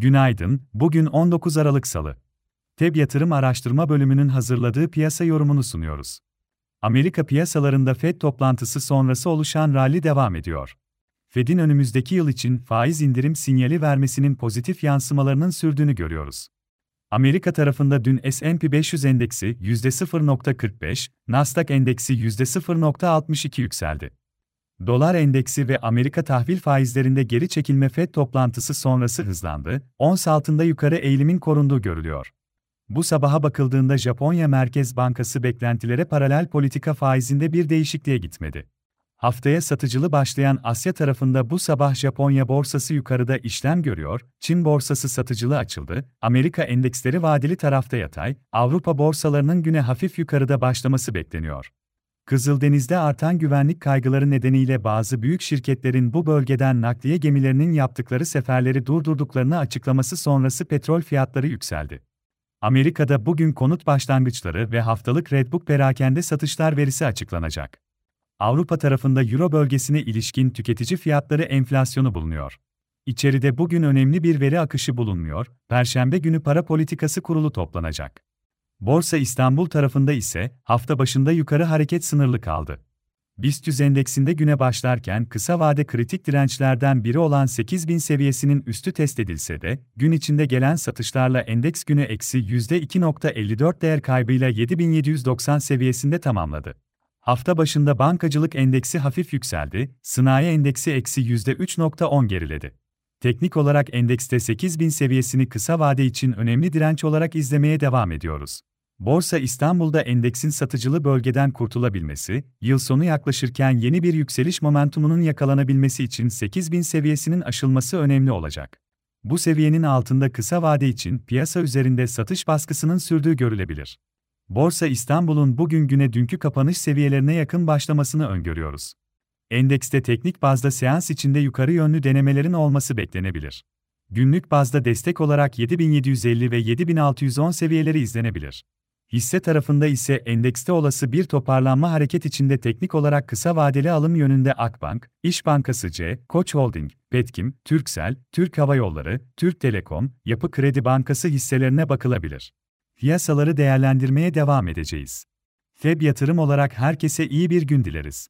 Günaydın, bugün 19 Aralık Salı. TEB Yatırım Araştırma Bölümünün hazırladığı piyasa yorumunu sunuyoruz. Amerika piyasalarında Fed toplantısı sonrası oluşan rally devam ediyor. Fed'in önümüzdeki yıl için faiz indirim sinyali vermesinin pozitif yansımalarının sürdüğünü görüyoruz. Amerika tarafında dün S&P 500 endeksi %0.45, Nasdaq endeksi %0.62 yükseldi. Dolar endeksi ve Amerika tahvil faizlerinde geri çekilme FED toplantısı sonrası hızlandı, ons altında yukarı eğilimin korunduğu görülüyor. Bu sabaha bakıldığında Japonya Merkez Bankası beklentilere paralel politika faizinde bir değişikliğe gitmedi. Haftaya satıcılı başlayan Asya tarafında bu sabah Japonya borsası yukarıda işlem görüyor, Çin borsası satıcılı açıldı, Amerika endeksleri vadeli tarafta yatay, Avrupa borsalarının güne hafif yukarıda başlaması bekleniyor. Kızıldeniz'de artan güvenlik kaygıları nedeniyle bazı büyük şirketlerin bu bölgeden nakliye gemilerinin yaptıkları seferleri durdurduklarını açıklaması sonrası petrol fiyatları yükseldi. Amerika'da bugün konut başlangıçları ve haftalık Redbook perakende satışlar verisi açıklanacak. Avrupa tarafında Euro bölgesine ilişkin tüketici fiyatları enflasyonu bulunuyor. İçeride bugün önemli bir veri akışı bulunmuyor, Perşembe günü para politikası kurulu toplanacak. Borsa İstanbul tarafında ise hafta başında yukarı hareket sınırlı kaldı. BIST 100 endeksinde güne başlarken kısa vade kritik dirençlerden biri olan 8000 seviyesinin üstü test edilse de, gün içinde gelen satışlarla endeks günü eksi %2.54 değer kaybıyla 7790 seviyesinde tamamladı. Hafta başında bankacılık endeksi hafif yükseldi, sanayi endeksi eksi %3.10 geriledi. Teknik olarak endekste 8000 seviyesini kısa vade için önemli direnç olarak izlemeye devam ediyoruz. Borsa İstanbul'da endeksin satıcılı bölgeden kurtulabilmesi, yıl sonu yaklaşırken yeni bir yükseliş momentumunun yakalanabilmesi için 8000 seviyesinin aşılması önemli olacak. Bu seviyenin altında kısa vade için piyasa üzerinde satış baskısının sürdüğü görülebilir. Borsa İstanbul'un bugün güne dünkü kapanış seviyelerine yakın başlamasını öngörüyoruz. Endekste teknik bazda seans içinde yukarı yönlü denemelerin olması beklenebilir. Günlük bazda destek olarak 7750 ve 7610 seviyeleri izlenebilir. Hisse tarafında ise endekste olası bir toparlanma hareket içinde teknik olarak kısa vadeli alım yönünde Akbank, İş Bankası C, Koç Holding, Petkim, Türksel, Türk Hava Yolları, Türk Telekom, Yapı Kredi Bankası hisselerine bakılabilir. Piyasaları değerlendirmeye devam edeceğiz. FEB yatırım olarak herkese iyi bir gün dileriz.